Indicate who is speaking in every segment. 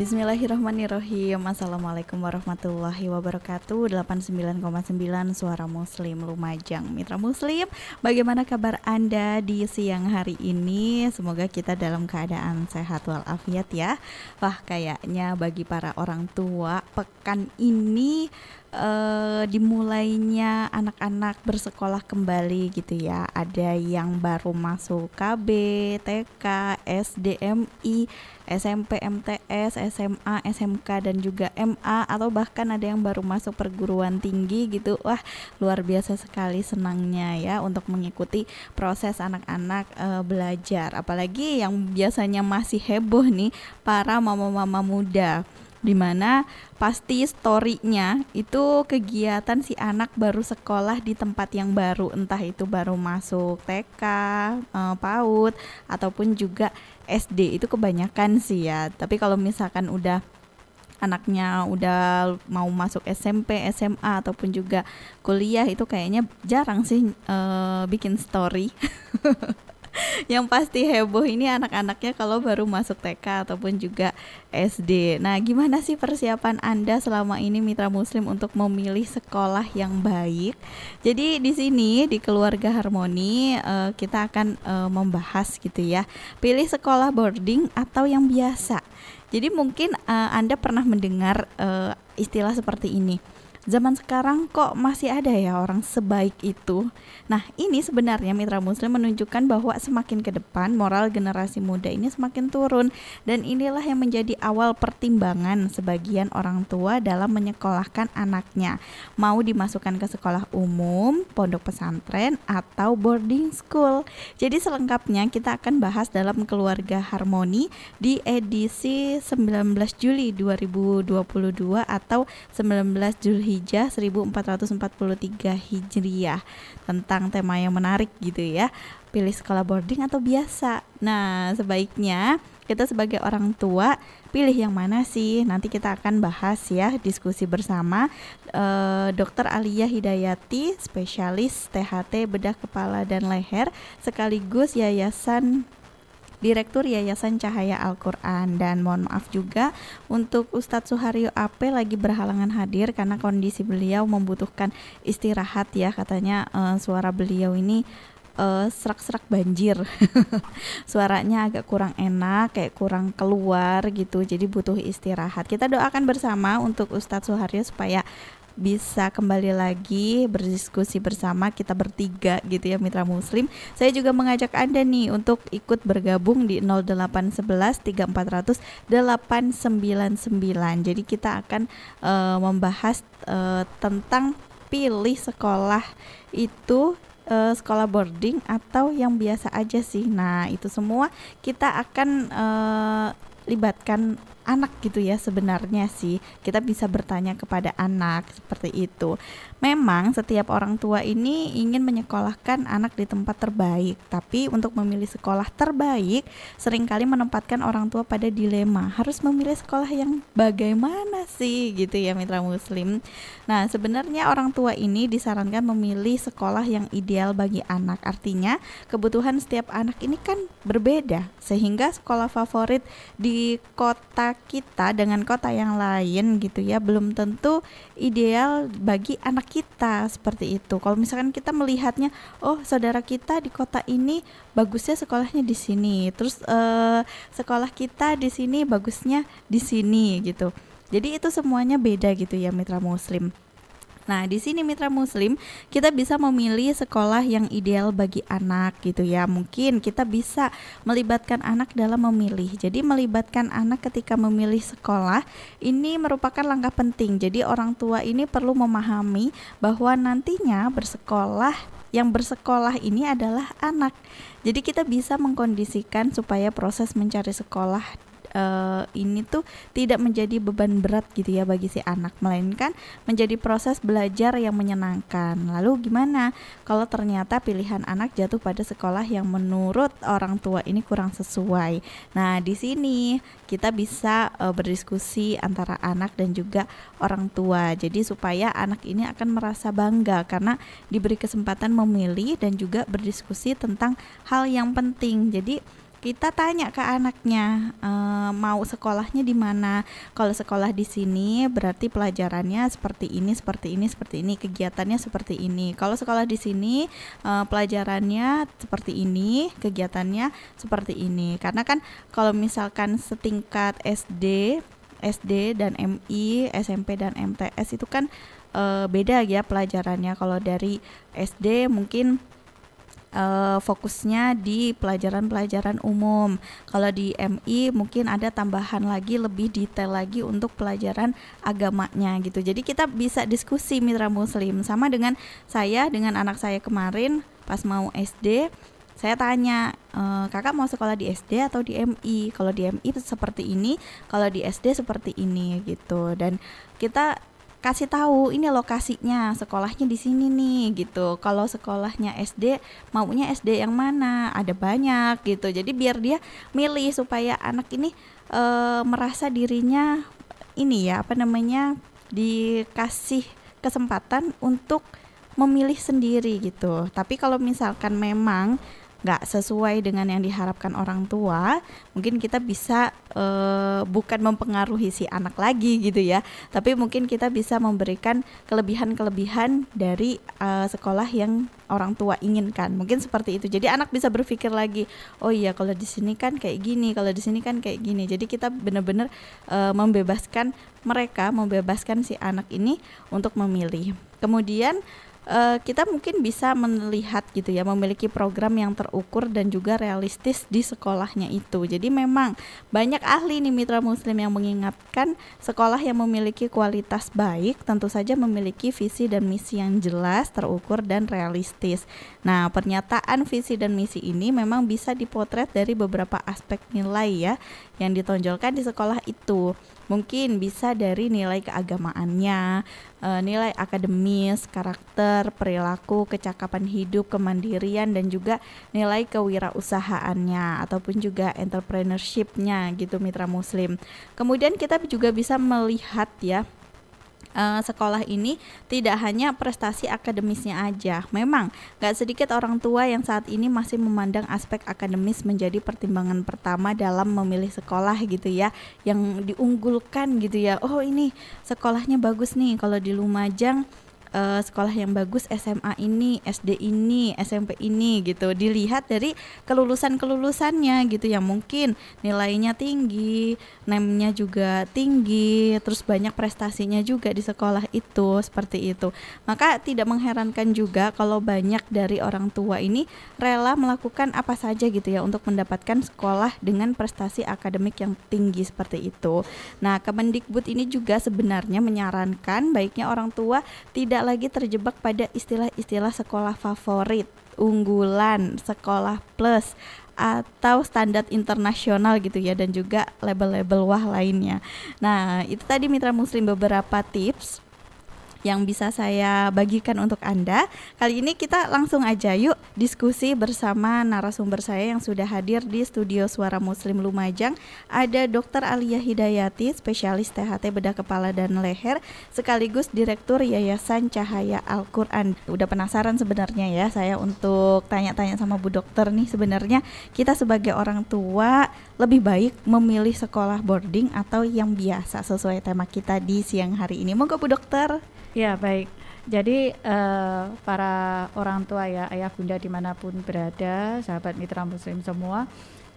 Speaker 1: Bismillahirrahmanirrahim. Assalamualaikum warahmatullahi wabarakatuh. 89,9 Suara Muslim Lumajang. Mitra Muslim Bagaimana kabar Anda di siang hari ini? Semoga kita dalam keadaan sehat walafiat ya. Wah kayaknya bagi para orang tua Pekan ini uh, dimulainya anak-anak bersekolah kembali gitu ya. Ada yang baru masuk KB, TK, SDMI, SMP, MTS, SMA, SMK dan juga MA atau bahkan ada yang baru masuk perguruan tinggi gitu. Wah, luar biasa sekali senangnya ya untuk mengikuti proses anak-anak uh, belajar. Apalagi yang biasanya masih heboh nih para mama-mama muda di mana pasti storynya itu kegiatan si anak baru sekolah di tempat yang baru. Entah itu baru masuk TK, uh, PAUD ataupun juga SD itu kebanyakan sih ya. Tapi kalau misalkan udah anaknya udah mau masuk SMP, SMA ataupun juga kuliah itu kayaknya jarang sih uh, bikin story yang pasti heboh ini anak-anaknya kalau baru masuk TK ataupun juga SD. Nah, gimana sih persiapan Anda selama ini mitra muslim untuk memilih sekolah yang baik? Jadi di sini di keluarga Harmoni uh, kita akan uh, membahas gitu ya. Pilih sekolah boarding atau yang biasa. Jadi mungkin uh, Anda pernah mendengar uh, istilah seperti ini zaman sekarang kok masih ada ya orang sebaik itu. Nah, ini sebenarnya mitra muslim menunjukkan bahwa semakin ke depan moral generasi muda ini semakin turun dan inilah yang menjadi awal pertimbangan sebagian orang tua dalam menyekolahkan anaknya. Mau dimasukkan ke sekolah umum, pondok pesantren atau boarding school. Jadi selengkapnya kita akan bahas dalam keluarga harmoni di edisi 19 Juli 2022 atau 19 Juli Zulhijjah 1443 Hijriah tentang tema yang menarik gitu ya. Pilih sekolah boarding atau biasa. Nah, sebaiknya kita sebagai orang tua pilih yang mana sih? Nanti kita akan bahas ya, diskusi bersama e, Dr. Alia Hidayati, spesialis THT bedah kepala dan leher sekaligus Yayasan Direktur Yayasan Cahaya Al-Quran. Dan mohon maaf juga untuk Ustadz Suharyo AP lagi berhalangan hadir karena kondisi beliau membutuhkan istirahat ya. Katanya uh, suara beliau ini uh, serak-serak banjir. Suaranya agak kurang enak kayak kurang keluar gitu. Jadi butuh istirahat. Kita doakan bersama untuk Ustadz Suharyo supaya bisa kembali lagi berdiskusi bersama kita bertiga gitu ya mitra muslim. Saya juga mengajak Anda nih untuk ikut bergabung di 0811 3400 899. Jadi kita akan uh, membahas uh, tentang pilih sekolah itu uh, sekolah boarding atau yang biasa aja sih. Nah, itu semua kita akan uh, libatkan anak gitu ya sebenarnya sih. Kita bisa bertanya kepada anak seperti itu. Memang setiap orang tua ini ingin menyekolahkan anak di tempat terbaik tapi untuk memilih sekolah terbaik sering kali menempatkan orang tua pada dilema harus memilih sekolah yang bagaimana sih gitu ya mitra muslim. Nah sebenarnya orang tua ini disarankan memilih sekolah yang ideal bagi anak. Artinya kebutuhan setiap anak ini kan berbeda sehingga sekolah favorit di kota kita dengan kota yang lain gitu ya belum tentu ideal bagi anak kita seperti itu. Kalau misalkan kita melihatnya, oh saudara kita di kota ini bagusnya sekolahnya di sini, terus uh, sekolah kita di sini bagusnya di sini gitu. Jadi itu semuanya beda gitu ya mitra muslim. Nah, di sini mitra muslim, kita bisa memilih sekolah yang ideal bagi anak gitu ya. Mungkin kita bisa melibatkan anak dalam memilih. Jadi melibatkan anak ketika memilih sekolah ini merupakan langkah penting. Jadi orang tua ini perlu memahami bahwa nantinya bersekolah yang bersekolah ini adalah anak. Jadi kita bisa mengkondisikan supaya proses mencari sekolah uh, ini tuh tidak menjadi beban berat gitu ya bagi si anak melainkan menjadi proses belajar yang menyenangkan. Lalu gimana kalau ternyata pilihan anak jatuh pada sekolah yang menurut orang tua ini kurang sesuai? Nah, di sini kita bisa uh, berdiskusi antara anak dan juga orang tua. Jadi supaya anak ini akan merasa bangga karena diberi kesempatan memilih dan juga berdiskusi tentang hal yang penting. Jadi kita tanya ke anaknya e, mau sekolahnya di mana. Kalau sekolah di sini berarti pelajarannya seperti ini, seperti ini, seperti ini, kegiatannya seperti ini. Kalau sekolah di sini e, pelajarannya seperti ini, kegiatannya seperti ini. Karena kan kalau misalkan setingkat SD, SD dan MI, SMP dan MTS itu kan e, beda ya pelajarannya. Kalau dari SD mungkin uh, fokusnya di pelajaran-pelajaran umum. Kalau di MI mungkin ada tambahan lagi lebih detail lagi untuk pelajaran agamanya gitu. Jadi kita bisa diskusi mitra muslim sama dengan saya dengan anak saya kemarin pas mau SD saya tanya e, kakak mau sekolah di SD atau di MI kalau di MI seperti ini kalau di SD seperti ini gitu dan kita kasih tahu ini lokasinya sekolahnya di sini nih gitu. Kalau sekolahnya SD maunya SD yang mana? Ada banyak gitu. Jadi biar dia milih supaya anak ini e, merasa dirinya ini ya apa namanya dikasih kesempatan untuk memilih sendiri gitu. Tapi kalau misalkan memang nggak sesuai dengan yang diharapkan orang tua, mungkin kita bisa uh, bukan mempengaruhi si anak lagi gitu ya, tapi mungkin kita bisa memberikan kelebihan-kelebihan dari uh, sekolah yang orang tua inginkan. Mungkin seperti itu. Jadi anak bisa berpikir lagi, oh iya kalau di sini kan kayak gini, kalau di sini kan kayak gini. Jadi kita benar-benar uh, membebaskan mereka, membebaskan si anak ini untuk memilih. Kemudian uh, kita mungkin bisa melihat gitu ya memiliki program yang terukur dan juga realistis di sekolahnya itu. Jadi memang banyak ahli nih mitra muslim yang mengingatkan sekolah yang memiliki kualitas baik tentu saja memiliki visi dan misi yang jelas, terukur dan realistis. Nah, pernyataan visi dan misi ini memang bisa dipotret dari beberapa aspek nilai ya yang ditonjolkan di sekolah itu. Mungkin bisa dari nilai keagamaannya, e, nilai akademis, karakter, perilaku, kecakapan hidup, kemandirian dan juga nilai kewirausahaannya ataupun juga entrepreneurshipnya gitu mitra muslim. Kemudian kita juga bisa melihat ya uh, sekolah ini tidak hanya prestasi akademisnya aja. Memang gak sedikit orang tua yang saat ini masih memandang aspek akademis menjadi pertimbangan pertama dalam memilih sekolah gitu ya, yang diunggulkan gitu ya. Oh ini sekolahnya bagus nih kalau di Lumajang uh, sekolah yang bagus SMA ini, SD ini, SMP ini gitu. Dilihat dari kelulusan-kelulusannya gitu yang mungkin nilainya tinggi, nemnya juga tinggi, terus banyak prestasinya juga di sekolah itu seperti itu. Maka tidak mengherankan juga kalau banyak dari orang tua ini rela melakukan apa saja gitu ya untuk mendapatkan sekolah dengan prestasi akademik yang tinggi seperti itu. Nah, Kemendikbud ini juga sebenarnya menyarankan baiknya orang tua tidak tidak lagi terjebak pada istilah-istilah sekolah favorit, unggulan, sekolah plus atau standar internasional gitu ya dan juga label-label wah lainnya. Nah, itu tadi mitra muslim beberapa tips yang bisa saya bagikan untuk Anda. Kali ini kita langsung aja yuk diskusi bersama narasumber saya yang sudah hadir di studio Suara Muslim Lumajang. Ada Dr. Alia Hidayati, spesialis THT bedah kepala dan leher, sekaligus Direktur Yayasan Cahaya Al-Quran. Udah penasaran sebenarnya ya saya untuk tanya-tanya sama Bu Dokter nih sebenarnya kita sebagai orang tua lebih baik memilih sekolah boarding atau yang biasa sesuai tema kita di siang hari ini. Moga Bu Dokter.
Speaker 2: Ya baik. Jadi uh, para orang tua ya ayah bunda di mana pun berada, sahabat mitra muslim semua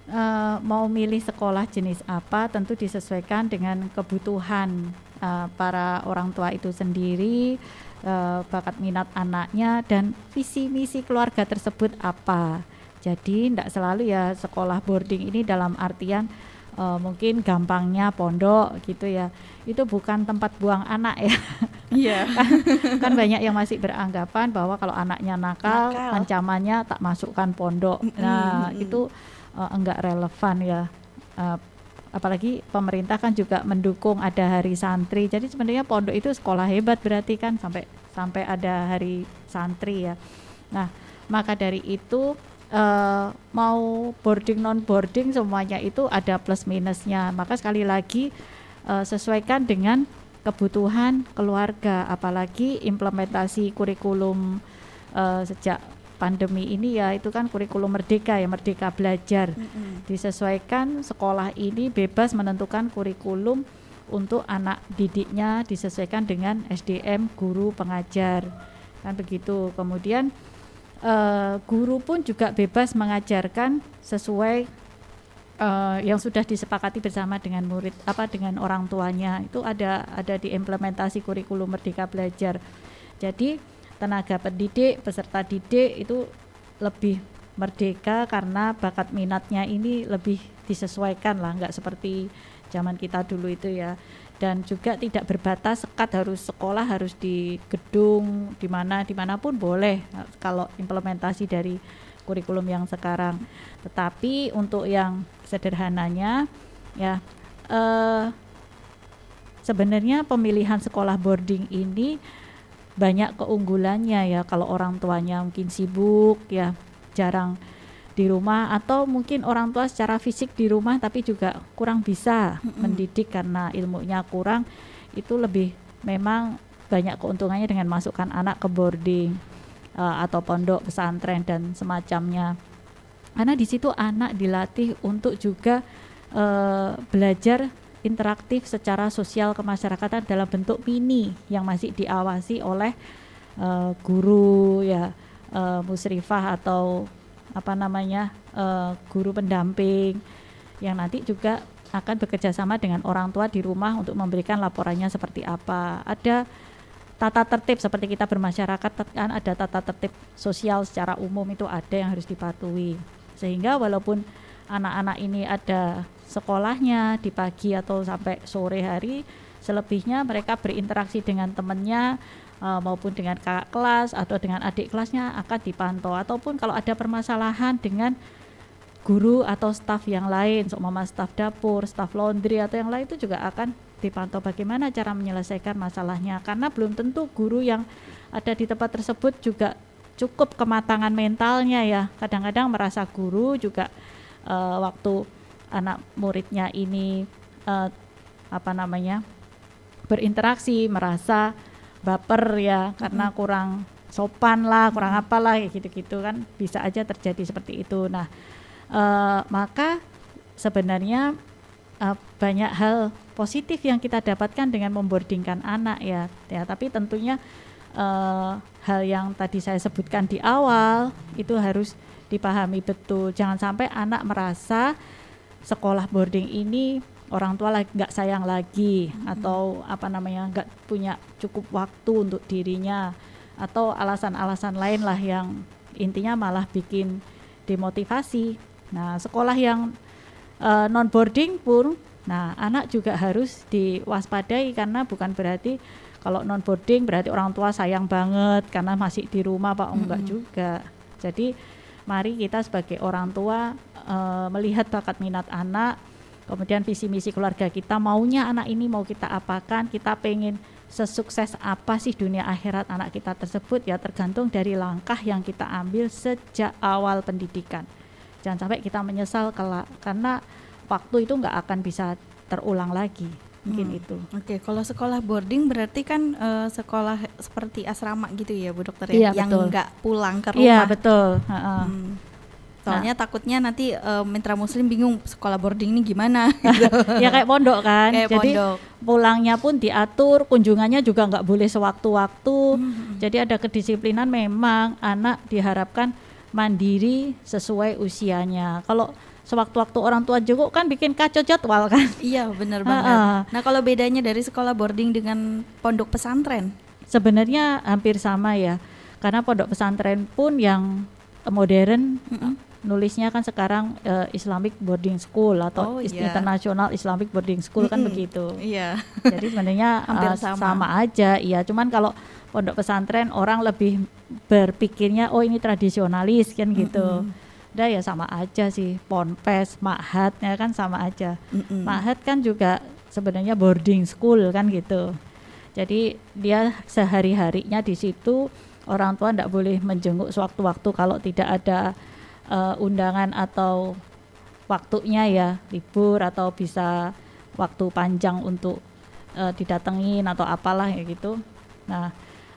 Speaker 2: uh, mau milih sekolah jenis apa tentu disesuaikan dengan kebutuhan uh, para orang tua itu sendiri, uh, bakat minat anaknya dan visi misi keluarga tersebut apa. Jadi tidak selalu ya sekolah boarding ini dalam artian uh, mungkin gampangnya pondok gitu ya itu bukan tempat buang anak ya
Speaker 1: iya
Speaker 2: kan, kan banyak yang masih beranggapan bahwa kalau anaknya nakal, nakal. ancamannya tak masukkan pondok nah mm -hmm. itu uh, enggak relevan ya uh, apalagi pemerintah kan juga mendukung ada hari santri. Jadi sebenarnya pondok itu sekolah hebat berarti kan sampai sampai ada hari santri ya. Nah, maka dari itu uh, mau boarding non boarding semuanya itu ada plus minusnya. Maka sekali lagi uh, sesuaikan dengan kebutuhan keluarga, apalagi implementasi kurikulum uh, sejak pandemi ini ya itu kan kurikulum merdeka ya merdeka belajar mm-hmm. disesuaikan sekolah ini bebas menentukan kurikulum untuk anak didiknya disesuaikan dengan SDM guru pengajar kan begitu kemudian uh, guru pun juga bebas mengajarkan sesuai uh, yang sudah disepakati bersama dengan murid apa dengan orang tuanya. Itu ada ada di implementasi kurikulum merdeka belajar. Jadi tenaga pendidik, peserta didik itu lebih merdeka karena bakat minatnya ini lebih disesuaikan lah, nggak seperti zaman kita dulu itu ya. Dan juga tidak berbatas sekat harus sekolah harus di gedung di mana di mana pun boleh kalau implementasi dari kurikulum yang sekarang. Tetapi untuk yang sederhananya ya eh, sebenarnya pemilihan sekolah boarding ini banyak keunggulannya ya kalau orang tuanya mungkin sibuk ya jarang di rumah atau mungkin orang tua secara fisik di rumah tapi juga kurang bisa mm-hmm. mendidik karena ilmunya kurang itu lebih memang banyak keuntungannya dengan masukkan anak ke boarding uh, atau pondok pesantren dan semacamnya karena di situ anak dilatih untuk juga uh, belajar interaktif secara sosial kemasyarakatan dalam bentuk mini yang masih diawasi oleh uh, guru ya uh, musrifah atau apa namanya uh, guru pendamping yang nanti juga akan bekerja sama dengan orang tua di rumah untuk memberikan laporannya seperti apa. Ada tata tertib seperti kita bermasyarakat kan ada tata tertib sosial secara umum itu ada yang harus dipatuhi. Sehingga walaupun anak-anak ini ada sekolahnya di pagi atau sampai sore hari selebihnya mereka berinteraksi dengan temannya uh, maupun dengan kakak kelas atau dengan adik kelasnya akan dipantau ataupun kalau ada permasalahan dengan guru atau staf yang lain, seumpama staf dapur, staf laundry atau yang lain itu juga akan dipantau bagaimana cara menyelesaikan masalahnya karena belum tentu guru yang ada di tempat tersebut juga cukup kematangan mentalnya ya. Kadang-kadang merasa guru juga uh, waktu anak muridnya ini uh, apa namanya berinteraksi merasa baper ya karena kurang sopan lah kurang apa lah gitu-gitu kan. Bisa aja terjadi seperti itu. Nah uh, maka sebenarnya uh, banyak hal positif yang kita dapatkan dengan memboardingkan anak ya ya. Tapi tentunya uh, hal yang tadi saya sebutkan di awal itu harus dipahami betul. Jangan sampai anak merasa sekolah boarding ini orang tua lagi nggak sayang lagi hmm. atau apa namanya nggak punya cukup waktu untuk dirinya atau alasan-alasan lain lah yang intinya malah bikin demotivasi. Nah sekolah yang uh, non boarding pun, nah anak juga harus diwaspadai karena bukan berarti kalau non boarding berarti orang tua sayang banget karena masih di rumah pak enggak juga. Jadi mari kita sebagai orang tua uh, melihat bakat minat anak, kemudian visi misi keluarga kita maunya anak ini mau kita apakan, kita pengen sesukses apa sih dunia akhirat anak kita tersebut ya tergantung dari langkah yang kita ambil sejak awal pendidikan. Jangan sampai kita menyesal kelak karena waktu itu nggak akan bisa terulang lagi mungkin hmm. itu.
Speaker 1: Oke, okay. kalau sekolah boarding berarti kan uh, sekolah seperti asrama gitu ya, Bu Dokter ya,
Speaker 2: iya,
Speaker 1: yang nggak pulang ke iya,
Speaker 2: rumah. Iya betul. Uh -uh. Hmm.
Speaker 1: Soalnya nah. takutnya nanti uh, mitra muslim bingung sekolah boarding ini gimana gitu.
Speaker 2: ya kayak pondok kan.
Speaker 1: Kayak
Speaker 2: Jadi
Speaker 1: pondok.
Speaker 2: pulangnya pun diatur, kunjungannya juga nggak boleh sewaktu-waktu. Hmm. Jadi ada kedisiplinan memang anak diharapkan mandiri sesuai usianya. Kalau sewaktu-waktu orang tua jenguk kan bikin kacau jadwal kan.
Speaker 1: Iya benar banget. Nah kalau bedanya dari sekolah boarding dengan pondok pesantren?
Speaker 2: Sebenarnya hampir sama ya. Karena pondok pesantren pun yang modern mm -hmm nulisnya kan sekarang uh, Islamic Boarding School atau oh, yeah. International Islamic Boarding School mm -hmm. kan begitu.
Speaker 1: Iya.
Speaker 2: Jadi sebenarnya uh, sama. sama aja. Iya, cuman kalau pondok pesantren orang lebih berpikirnya oh ini tradisionalis kan gitu. Mm -hmm. udah ya sama aja sih ponpes mahat ya kan sama aja mahat kan juga sebenarnya boarding school kan gitu jadi dia sehari harinya di situ orang tua tidak boleh menjenguk sewaktu-waktu kalau tidak ada eh, undangan atau waktunya ya libur atau bisa waktu panjang untuk eh, didatengin atau apalah ya gitu nah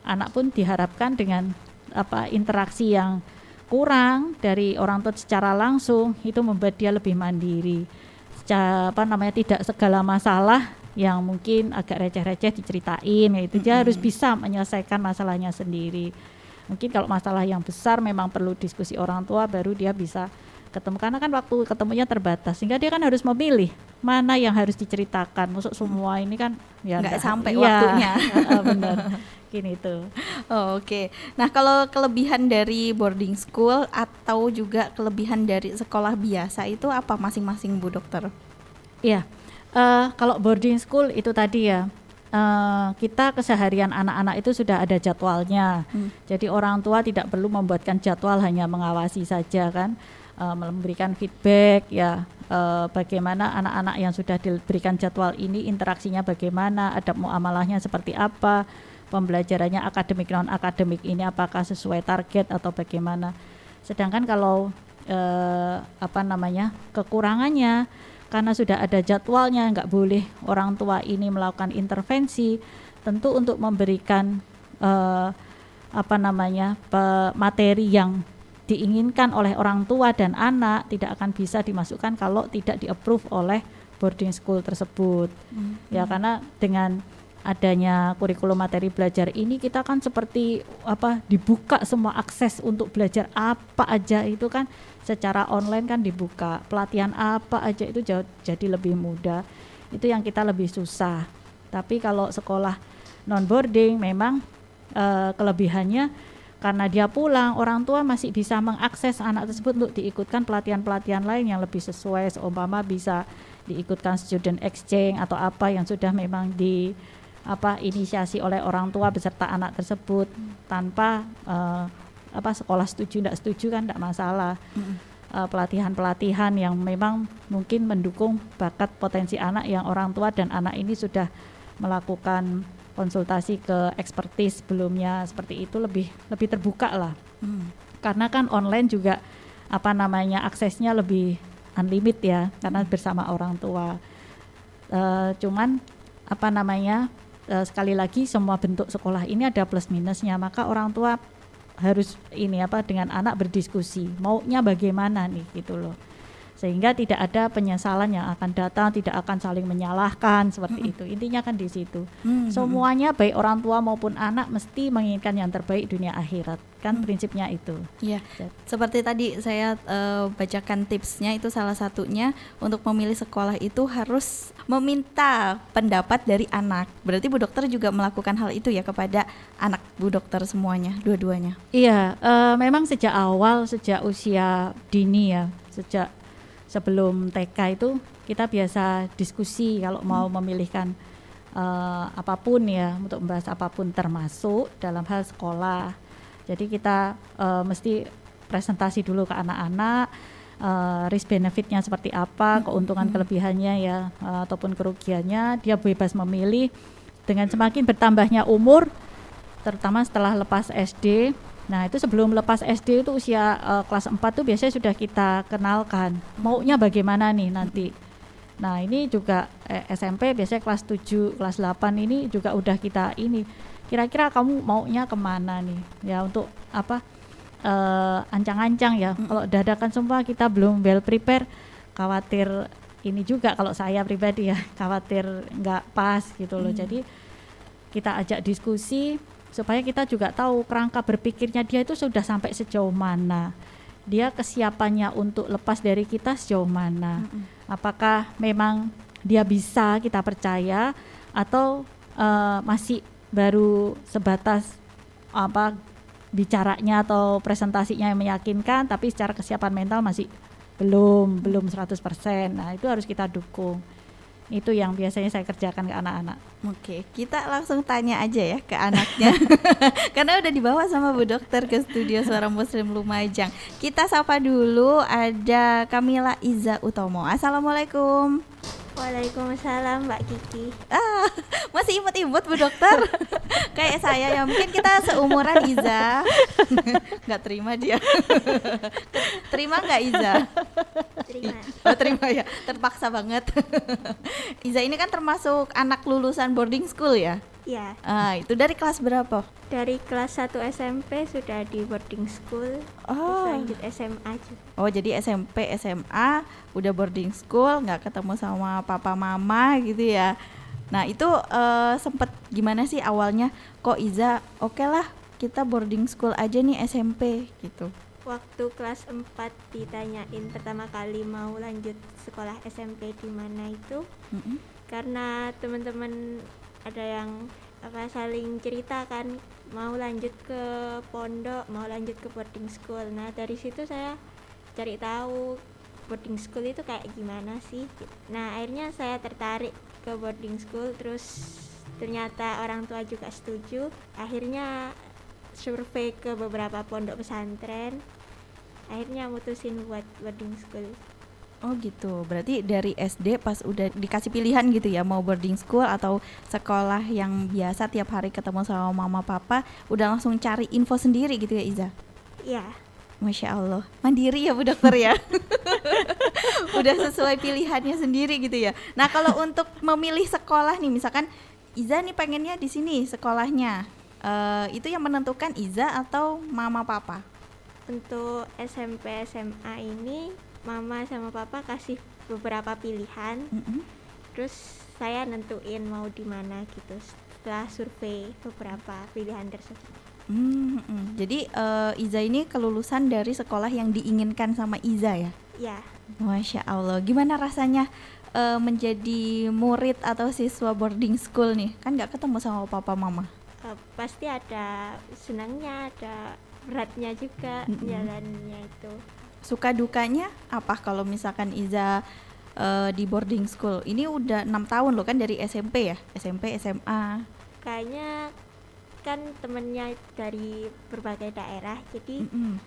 Speaker 2: anak pun diharapkan dengan apa interaksi yang kurang dari orang tua secara langsung itu membuat dia lebih mandiri. Secara apa namanya tidak segala masalah yang mungkin agak receh-receh diceritain ya itu dia harus bisa menyelesaikan masalahnya sendiri. Mungkin kalau masalah yang besar memang perlu diskusi orang tua baru dia bisa ketemu karena kan waktu ketemunya terbatas sehingga dia kan harus memilih mana yang harus diceritakan. Masuk semua ini kan ya
Speaker 1: Nggak sampai
Speaker 2: iya,
Speaker 1: waktunya.
Speaker 2: benar. Gini tuh.
Speaker 1: Oh, Oke, nah kalau kelebihan dari boarding school atau juga kelebihan dari sekolah biasa itu apa masing-masing Bu Dokter?
Speaker 2: Iya, eh, kalau boarding school itu tadi ya, eh, kita keseharian anak-anak itu sudah ada jadwalnya.
Speaker 1: Hmm.
Speaker 2: Jadi orang tua tidak perlu membuatkan jadwal hanya mengawasi saja kan, eh, memberikan feedback ya. eh, bagaimana anak-anak yang sudah diberikan jadwal ini interaksinya bagaimana, adab muamalahnya seperti apa, pembelajarannya akademik non akademik ini apakah sesuai target atau bagaimana. Sedangkan kalau eh, apa namanya kekurangannya karena sudah ada jadwalnya nggak boleh orang tua ini melakukan intervensi tentu untuk memberikan eh, apa namanya pe- materi yang diinginkan oleh orang tua dan anak tidak akan bisa dimasukkan kalau tidak di-approve oleh boarding school tersebut. Ya karena dengan adanya kurikulum materi belajar ini kita kan seperti apa dibuka semua akses untuk belajar apa aja itu kan secara online kan dibuka. Pelatihan apa aja itu jadi lebih mudah. Itu yang kita lebih susah. Tapi kalau sekolah non boarding memang eh, kelebihannya karena dia pulang orang tua masih bisa mengakses anak tersebut untuk diikutkan pelatihan-pelatihan lain yang lebih sesuai seumpama bisa diikutkan student exchange atau apa yang sudah memang di apa inisiasi oleh orang tua beserta anak tersebut tanpa eh, apa sekolah setuju tidak setuju kan tidak masalah. Eh, pelatihan-pelatihan yang memang mungkin mendukung bakat potensi anak yang orang tua dan anak ini sudah melakukan konsultasi ke ekspertis sebelumnya seperti itu lebih lebih terbuka lah.
Speaker 1: Hmm.
Speaker 2: karena kan online juga apa namanya aksesnya lebih unlimited ya karena bersama orang tua. Eh, cuman apa namanya eh, sekali lagi semua bentuk sekolah ini ada plus minusnya maka orang tua harus ini apa dengan anak berdiskusi maunya bagaimana nih gitu loh. Sehingga tidak ada penyesalan yang akan datang tidak akan saling menyalahkan seperti itu. Intinya kan di situ.
Speaker 1: Hmm,
Speaker 2: semuanya baik orang tua maupun anak mesti menginginkan yang terbaik dunia akhirat kan prinsipnya itu
Speaker 1: Iya, seperti tadi saya eh, bacakan tipsnya itu salah satunya untuk memilih sekolah itu harus meminta pendapat dari anak. Berarti Bu Dokter juga melakukan hal itu ya kepada anak Bu Dokter semuanya, dua-duanya.
Speaker 2: Iya, eh, memang sejak awal, sejak usia dini ya, sejak sebelum TK itu kita biasa diskusi kalau mau memilihkan eh, apa pun ya untuk membahas apa pun termasuk dalam hal sekolah. Jadi kita eh, mesti presentasi dulu ke anak-anak eh, risk benefitnya seperti apa, keuntungan kelebihannya ya eh, ataupun kerugiannya. Dia bebas memilih dengan semakin bertambahnya umur terutama setelah lepas SD. Nah, itu sebelum lepas SD itu usia eh, kelas 4 tuh biasanya sudah kita kenalkan maunya bagaimana nih nanti. Nah, ini juga eh, SMP biasanya kelas 7, kelas 8 ini juga udah kita ini kira-kira kamu maunya ke mana nih? Ya untuk apa? eh, ancang-ancang ya. Kalau dadakan semua kita belum well prepare, khawatir ini juga kalau saya pribadi ya, khawatir nggak pas gitu loh. Jadi kita ajak diskusi supaya kita juga tahu kerangka berpikirnya dia itu sudah sampai sejauh mana dia kesiapannya untuk lepas dari kita sejauh mana? Apakah memang dia bisa kita percaya? Atau eh, masih baru sebatas apa bicaranya atau presentasinya yang meyakinkan tapi secara kesiapan mental masih belum belum 100% nah itu harus kita dukung Itu yang biasanya saya kerjakan ke anak-anak.
Speaker 1: Oke, kita langsung tanya aja ya ke anaknya. Karena udah dibawa sama Bu Dokter ke studio Suara Muslim Lumajang. Kita sapa dulu ada Kamila Iza Utomo. Assalamualaikum.
Speaker 3: Waalaikumsalam Mbak Kiki.
Speaker 1: Ah, masih imut-imut Bu Dokter. Kayak saya ya, mungkin kita seumuran Iza. nggak terima dia. terima nggak Iza?
Speaker 3: Terima.
Speaker 1: Oh, terima ya. Terpaksa banget. Iza ini kan termasuk anak lulusan boarding school ya?
Speaker 3: Ya,
Speaker 1: Ah, itu dari kelas berapa?
Speaker 3: dari kelas 1 SMP sudah di boarding school. Terus
Speaker 1: Oh.
Speaker 3: lanjut SMA juga.
Speaker 1: Oh, jadi SMP, SMA udah boarding school, nggak ketemu sama papa mama gitu ya. Nah, itu eh, sempet gimana sih awalnya kok Iza, oke lah kita boarding school aja nih SMP gitu.
Speaker 3: Waktu kelas 4 ditanyain pertama kali mau lanjut sekolah SMP di mana itu
Speaker 1: Mm-mm.
Speaker 3: karena teman-teman ada yang apa saling cerita kan mau lanjut ke pondok, mau lanjut ke boarding school. Nah, dari situ saya cari tahu boarding school itu kayak gimana sih. Nah, akhirnya saya tertarik ke boarding school terus ternyata orang tua juga setuju. Akhirnya survei ke beberapa pondok pesantren. Akhirnya mutusin buat boarding school.
Speaker 1: Oh gitu, berarti dari SD pas udah dikasih pilihan gitu ya mau boarding school atau sekolah yang biasa tiap hari ketemu sama mama papa, udah langsung cari info sendiri gitu ya Iza?
Speaker 3: Ya,
Speaker 1: Masya Allah, mandiri ya Bu Dokter ya. Udah sesuai pilihannya sendiri gitu ya. Nah kalau untuk memilih sekolah nih, misalkan Iza nih pengennya di sini sekolahnya, eh, itu yang menentukan Iza atau mama papa?
Speaker 3: untuk SMP SMA ini mama sama papa kasih beberapa pilihan
Speaker 1: Mm-mm.
Speaker 3: terus saya nentuin mau di mana gitu setelah survei beberapa pilihan tersebut
Speaker 1: Hmm, mm. Jadi eh, Iza ini kelulusan dari sekolah yang diinginkan sama Iza ya?
Speaker 3: ya
Speaker 1: Masya Allah, gimana rasanya eh, menjadi murid atau siswa boarding school nih? Kan nggak ketemu sama papa mama.
Speaker 3: eh, pasti ada senangnya ada beratnya juga
Speaker 1: Mm-mm.
Speaker 3: jalannya itu
Speaker 1: Suka dukanya apa kalau misalkan Iza eh, di boarding school? Ini udah enam tahun loh kan dari SMP ya, SMP, SMA.
Speaker 3: kayaknya kan temennya dari berbagai daerah jadi
Speaker 1: Mm-mm.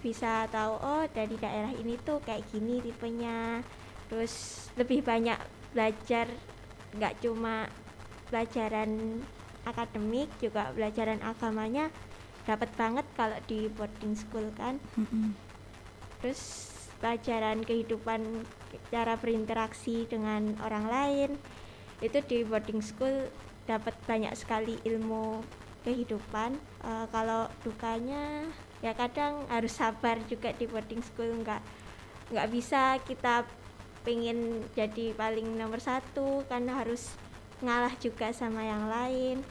Speaker 3: bisa tahu oh dari daerah ini tuh kayak gini tipenya terus lebih banyak belajar nggak cuma pelajaran akademik juga pelajaran agamanya dapat banget kalau di boarding school kan
Speaker 1: Mm-mm.
Speaker 3: Terus pelajaran kehidupan cara berinteraksi dengan orang lain itu di boarding school dapat banyak sekali ilmu kehidupan. Eh, kalau dukanya ya kadang harus sabar juga di boarding school nggak nggak bisa kita pengen jadi paling nomor satu karena harus ngalah juga sama yang lain.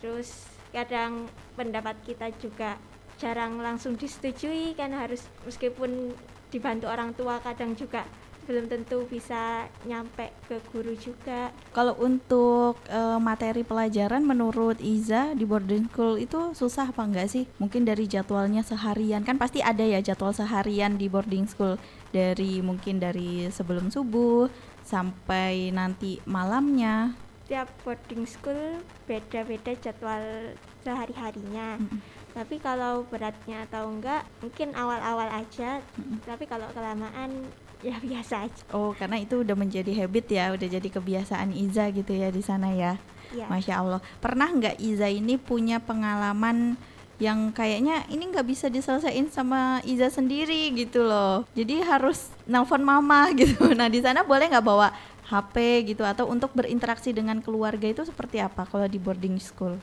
Speaker 3: Terus kadang pendapat kita juga jarang langsung disetujui karena harus meskipun dibantu orang tua kadang juga belum tentu bisa nyampe ke guru juga
Speaker 1: Kalau untuk eh, materi pelajaran menurut Iza di boarding school itu susah apa enggak sih? Mungkin dari jadwalnya seharian kan pasti ada ya jadwal seharian di boarding school dari mungkin dari sebelum subuh sampai nanti malamnya.
Speaker 3: tiap boarding school beda-beda jadwal sehari-harinya
Speaker 1: Mm-mm.
Speaker 3: Tapi kalau beratnya atau enggak mungkin awal-awal aja
Speaker 1: Mm-mm.
Speaker 3: tapi kalau kelamaan ya biasa aja
Speaker 1: Oh, karena itu udah menjadi habit ya, udah jadi kebiasaan Iza gitu ya di sana ya.
Speaker 3: ya
Speaker 1: Masya Allah. Pernah nggak Iza ini punya pengalaman yang kayaknya ini nggak bisa diselesaikan sama Iza sendiri gitu loh. Jadi harus nelpon mama gitu. Nah di sana boleh nggak bawa HP gitu atau untuk berinteraksi dengan keluarga itu seperti apa kalau di boarding school?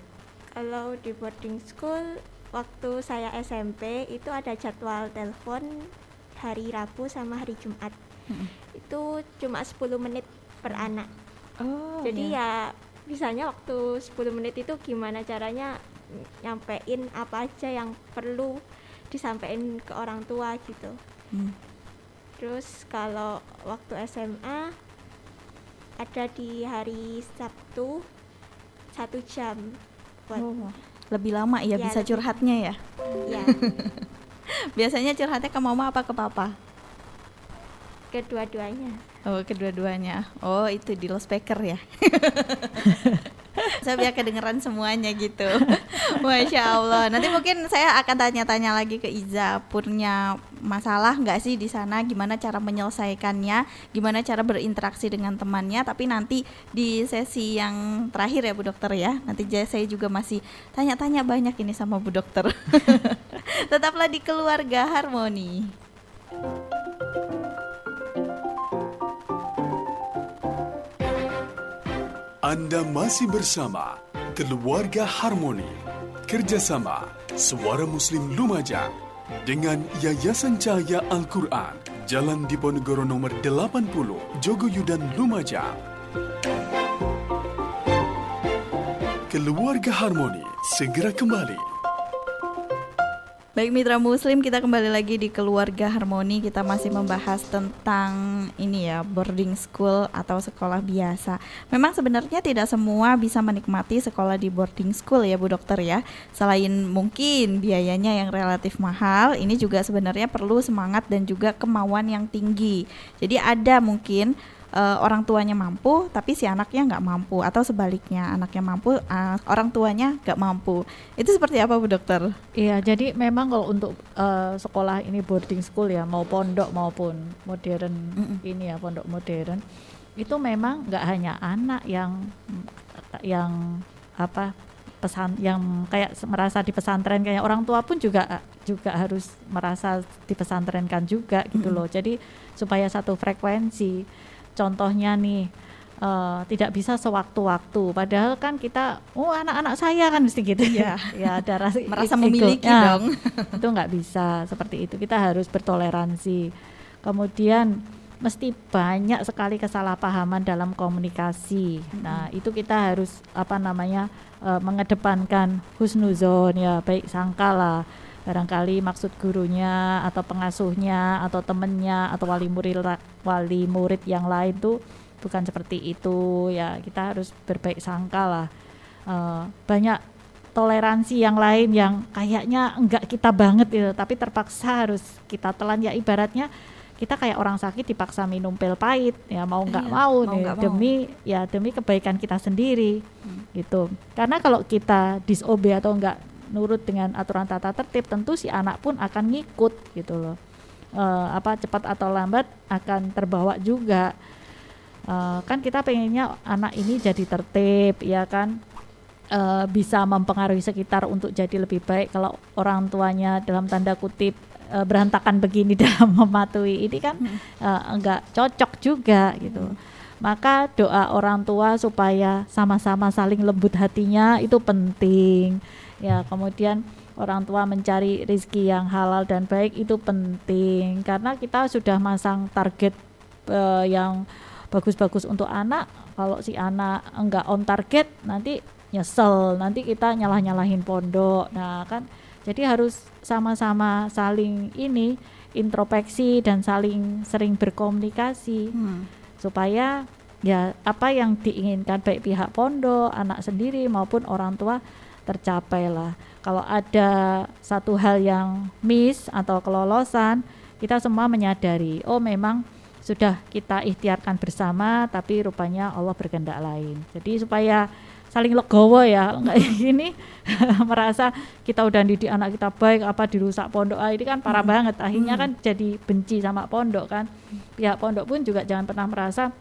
Speaker 3: kalau di boarding school waktu saya SMP itu ada jadwal telepon hari Rabu sama hari Jumat.
Speaker 1: Mm-mm.
Speaker 3: itu cuma 10 menit per anak.
Speaker 1: Oh,
Speaker 3: jadi ya bisanya waktu 10 menit itu gimana caranya nyampein apa aja yang perlu disampaikan ke orang tua gitu.
Speaker 1: Hmm.
Speaker 3: terus kalau waktu SMA ada di hari Sabtu satu jam buat
Speaker 1: Oh, lebih lama ya,
Speaker 3: Ya,
Speaker 1: bisa
Speaker 3: lebih-
Speaker 1: curhatnya ya.
Speaker 3: ya
Speaker 1: Biasanya curhatnya ke mama apa ke papa?
Speaker 3: kedua-duanya
Speaker 1: Oh, kedua-duanya. Oh, itu di loudspeaker ya. saya biar kedengeran semuanya gitu. Masya Allah. Nanti mungkin saya akan tanya-tanya lagi ke Iza punya masalah nggak sih di sana? Gimana cara menyelesaikannya? Gimana cara berinteraksi dengan temannya? Tapi nanti di sesi yang terakhir ya Bu Dokter ya. Nanti saya juga masih tanya-tanya banyak ini sama Bu Dokter. Tetaplah di keluarga harmoni.
Speaker 4: Anda masih bersama Keluarga Harmoni Kerjasama Suara Muslim Lumajang dengan Yayasan Cahaya Al-Quran Jalan Diponegoro nomor 80 Jogoyudan Lumajang. Keluarga Harmoni segera kembali
Speaker 1: Baik mitra muslim, kita kembali lagi di Keluarga Harmoni. Kita masih membahas tentang ini ya, boarding school atau sekolah biasa. Memang sebenarnya tidak semua bisa menikmati sekolah di boarding school ya Bu Dokter ya. Selain mungkin biayanya yang relatif mahal, ini juga sebenarnya perlu semangat dan juga kemauan yang tinggi. Jadi ada mungkin uh, orang tuanya mampu tapi si anaknya nggak mampu atau sebaliknya anaknya mampu uh, orang tuanya nggak mampu itu seperti apa bu dokter?
Speaker 2: Iya jadi memang kalau untuk uh, sekolah ini boarding school ya mau pondok maupun modern mm -mm. ini ya pondok modern itu memang nggak hanya anak yang yang apa pesan yang kayak merasa di pesantren kayak orang tua pun juga juga harus merasa di pesantrenkan juga gitu loh. Jadi supaya satu frekuensi contohnya nih uh, tidak bisa sewaktu-waktu. Padahal kan kita oh anak-anak saya kan mesti gitu. Ya ya ada rasa
Speaker 1: merasa memiliki ya, dong.
Speaker 2: itu nggak bisa seperti itu. Kita harus bertoleransi. Kemudian mesti banyak sekali kesalahpahaman dalam komunikasi. Hmm. Nah, itu kita harus apa namanya uh, mengedepankan husnuzon. Ya, baik sangka lah barangkali maksud gurunya atau pengasuhnya atau temennya atau wali murid wali murid yang lain tuh bukan seperti itu. Ya kita harus berbaik sangka lah. Uh, banyak toleransi yang lain yang kayaknya enggak kita banget gitu tapi terpaksa harus kita telan. Ya ibaratnya kita kayak orang sakit dipaksa minum pil pahit. Ya mau nggak iya, mau mau nih demi mau. ya demi kebaikan kita sendiri hmm. gitu. Karena kalau kita disobey atau enggak nurut dengan aturan tata tertib tentu si anak pun akan ngikut gitu loh. E, apa cepat atau lambat akan terbawa juga. E, kan kita pengennya anak ini jadi tertib ya kan? E, bisa mempengaruhi sekitar untuk jadi lebih baik. Kalau orang tuanya dalam tanda kutip e, berantakan begini dalam mematuhi ini kan hmm. e, enggak cocok juga gitu. Hmm maka doa orang tua supaya sama-sama saling lembut hatinya itu penting. Ya kemudian orang tua mencari rezeki yang halal dan baik itu penting. Karena kita sudah masang target uh, yang bagus-bagus untuk anak kalau si anak enggak on target nanti nyesel nanti kita nyalah-nyalahin pondok. Nah kan jadi harus sama-sama saling ini introspeksi dan saling sering berkomunikasi. Hmm. Supaya ya apa yang diinginkan baik pihak pondok anak sendiri maupun orang tua tercapai lah. Kalau ada satu hal yang miss atau kelolosan, kita semua menyadari, oh memang sudah kita ikhtiarkan bersama, tapi rupanya Allah berkehendak lain. Jadi supaya saling legowo ya, enggak ini merasa kita udah didik anak kita baik, apa dirusak pondok, ah, ini kan parah hmm. banget. Akhirnya hmm. kan jadi benci sama pondok kan. Pihak pondok pun juga jangan pernah merasa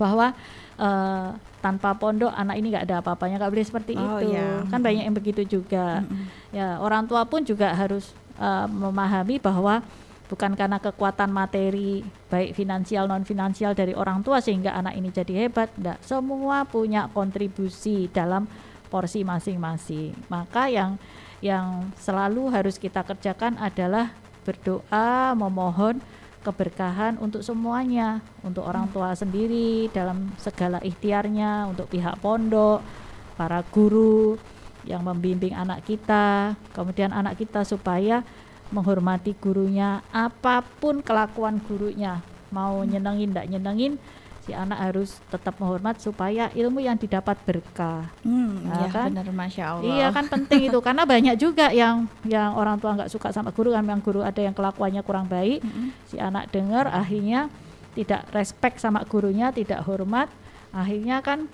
Speaker 2: bahwa uh, tanpa pondok anak ini nggak ada apa-apanya nggak boleh seperti oh, itu iya. kan banyak yang begitu juga mm-hmm. ya orang tua pun juga harus uh, memahami bahwa bukan karena kekuatan materi baik finansial non finansial dari orang tua sehingga anak ini jadi hebat. Enggak semua punya kontribusi dalam porsi masing-masing. Maka yang yang selalu harus kita kerjakan adalah berdoa memohon keberkahan untuk semuanya, untuk orang tua sendiri dalam segala ikhtiarnya, untuk pihak pondok, para guru yang membimbing anak kita, kemudian anak kita supaya menghormati gurunya, apa pun kelakuan gurunya, mau nyenengin tidak nyenengin, si anak harus tetap menghormat supaya ilmu yang didapat berkah.
Speaker 1: Hmm, nah, ya kan? benar masya Allah.
Speaker 2: Iya kan penting itu karena banyak juga yang yang orang tua nggak suka sama guru kan, yang guru ada yang kelakuannya kurang baik, -hmm. si anak dengar akhirnya tidak respect sama gurunya, tidak hormat, akhirnya kan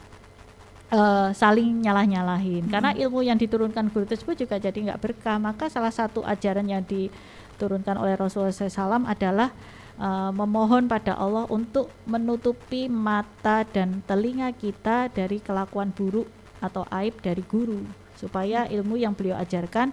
Speaker 2: eh, saling nyalah-nyalahin. Karena ilmu yang diturunkan guru tersebut juga jadi nggak berkah. Maka salah satu ajaran yang diturunkan oleh Rasulullah SAW adalah eh, memohon pada Allah untuk menutupi mata dan telinga kita dari kelakuan buruk atau aib dari guru supaya ilmu yang beliau ajarkan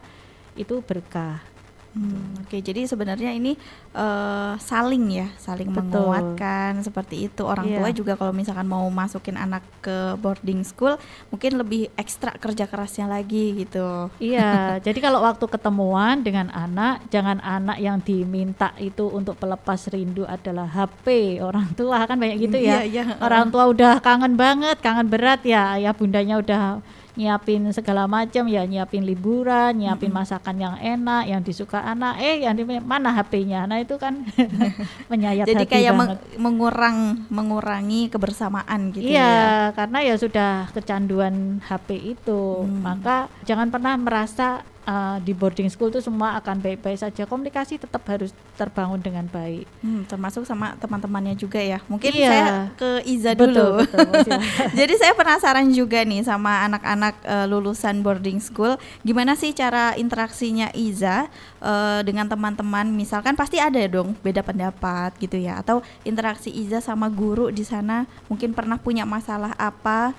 Speaker 2: itu berkah.
Speaker 1: Hmm, Oke, jadi sebenarnya ini eh, saling ya, saling
Speaker 2: Betul.
Speaker 1: menguatkan seperti itu. Orang
Speaker 2: Iya.
Speaker 1: tua juga kalau misalkan mau masukin anak ke boarding school, mungkin lebih ekstra kerja kerasnya lagi gitu.
Speaker 2: Iya, jadi kalau waktu ketemuan dengan anak, jangan anak yang diminta itu untuk pelepas rindu adalah HP orang tua kan banyak gitu ya.
Speaker 1: Iya, iya.
Speaker 2: Orang tua udah kangen banget, kangen berat ya, ayah bundanya udah nyiapin segala macam ya, nyiapin liburan, nyiapin masakan yang enak, yang disuka anak. Eh, yang di mana HP-nya? Nah itu kan menyayat
Speaker 1: Jadi
Speaker 2: hati
Speaker 1: kayak
Speaker 2: banget.
Speaker 1: meng- mengurang mengurangi kebersamaan gitu
Speaker 2: iya,
Speaker 1: ya.
Speaker 2: karena ya sudah kecanduan HP itu.
Speaker 1: Hmm.
Speaker 2: Maka jangan pernah merasa uh, di boarding school itu semua akan baik-baik saja. Komunikasi tetap harus terbangun dengan baik.
Speaker 1: Hmm, termasuk sama teman-temannya juga ya. Mungkin
Speaker 2: Iya.
Speaker 1: saya ke Iza
Speaker 2: Betul,
Speaker 1: dulu.
Speaker 2: betul.
Speaker 1: Jadi saya penasaran juga nih sama anak-anak eh, lulusan boarding school, gimana sih cara interaksinya Iza eh, dengan teman-teman? Misalkan pasti ada dong beda pendapat gitu ya, atau interaksi Iza sama guru di sana mungkin pernah punya masalah apa?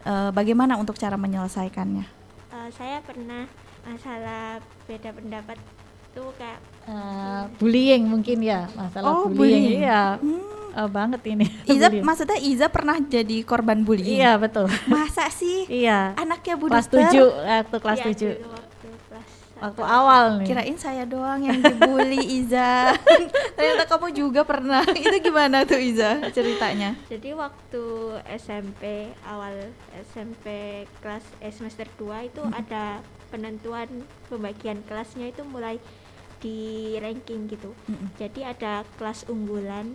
Speaker 1: eh, bagaimana untuk cara menyelesaikannya?
Speaker 3: Eh, saya pernah masalah beda pendapat itu kayak
Speaker 2: Uh, bullying mungkin ya, masalah
Speaker 1: Oh,
Speaker 2: bullying.
Speaker 1: bullying.
Speaker 2: Iya,
Speaker 1: Hmm,
Speaker 2: uh, banget ini.
Speaker 1: Iza, maksudnya Iza pernah jadi korban bullying?
Speaker 2: Iya, betul.
Speaker 1: Masa sih?
Speaker 2: iya.
Speaker 1: Anaknya Bu
Speaker 2: Kelas? 7, waktu kelas
Speaker 3: ya,
Speaker 2: 7.
Speaker 3: dulu waktu kelas
Speaker 2: Waktu awal nih.
Speaker 1: Kirain saya doang yang dibully Iza. Ternyata kamu juga pernah. Itu gimana tuh Iza ceritanya?
Speaker 3: Jadi waktu SMP awal SMP kelas eh, semester 2 itu ada penentuan pembagian kelasnya itu mulai di ranking gitu.
Speaker 1: Mm-mm.
Speaker 3: Jadi ada kelas unggulan,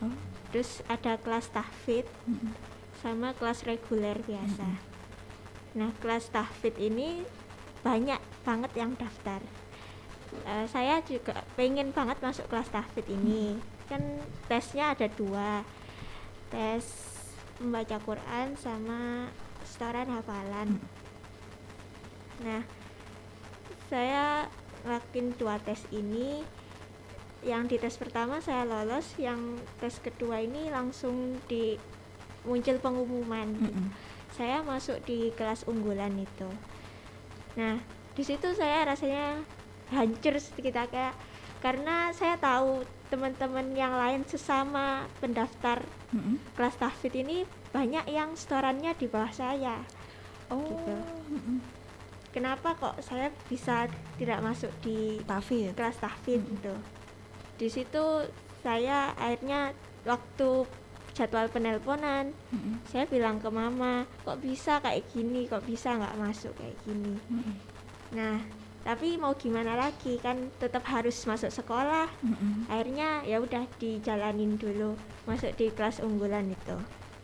Speaker 1: Oh.
Speaker 3: terus ada kelas tahfidz
Speaker 1: Mm-mm.
Speaker 3: sama kelas reguler biasa. Nah, kelas tahfidz ini banyak banget yang daftar. Eh, saya juga pengen banget masuk kelas tahfidz ini. Kan tesnya ada dua, tes membaca Quran sama setoran hafalan. Nah, saya ngelakuin dua tes ini. Yang di tes pertama saya lolos, yang tes kedua ini langsung di muncul pengumuman.
Speaker 1: Mm-mm.
Speaker 3: Saya masuk di kelas unggulan itu. Nah, di situ saya rasanya hancur sedikit kayak karena saya tahu teman-teman yang lain sesama pendaftar
Speaker 1: Mm-mm.
Speaker 3: kelas tahfidz ini banyak yang setorannya di bawah saya.
Speaker 1: Oh,
Speaker 3: Gitu.
Speaker 1: mm-mm.
Speaker 3: Kenapa kok saya bisa tidak masuk di
Speaker 1: Tafid.
Speaker 3: kelas tahfidz gitu. Di situ saya akhirnya waktu jadwal penelponan
Speaker 1: Mm-mm.
Speaker 3: saya bilang ke mama kok bisa kayak gini kok bisa nggak masuk kayak gini
Speaker 1: Mm-mm.
Speaker 3: nah tapi mau gimana lagi kan tetap harus masuk sekolah
Speaker 1: Mm-mm.
Speaker 3: akhirnya ya udah dijalanin dulu masuk di kelas unggulan itu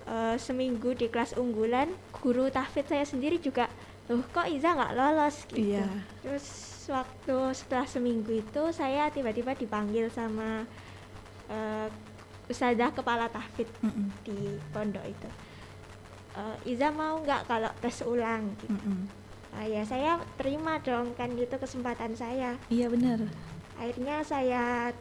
Speaker 3: Eh, seminggu di kelas unggulan guru tahfidz saya sendiri juga loh kok Iza nggak lolos gitu
Speaker 1: Iya.
Speaker 3: terus waktu setelah seminggu itu saya tiba-tiba dipanggil sama eh, ustazah kepala tahfidz
Speaker 1: Mm-mm.
Speaker 3: di pondok itu Eh, Iza mau nggak kalau tes ulang gitu.
Speaker 1: Mm-mm.
Speaker 3: Ah, ya saya terima dong kan itu kesempatan saya
Speaker 1: Iya benar.
Speaker 3: akhirnya saya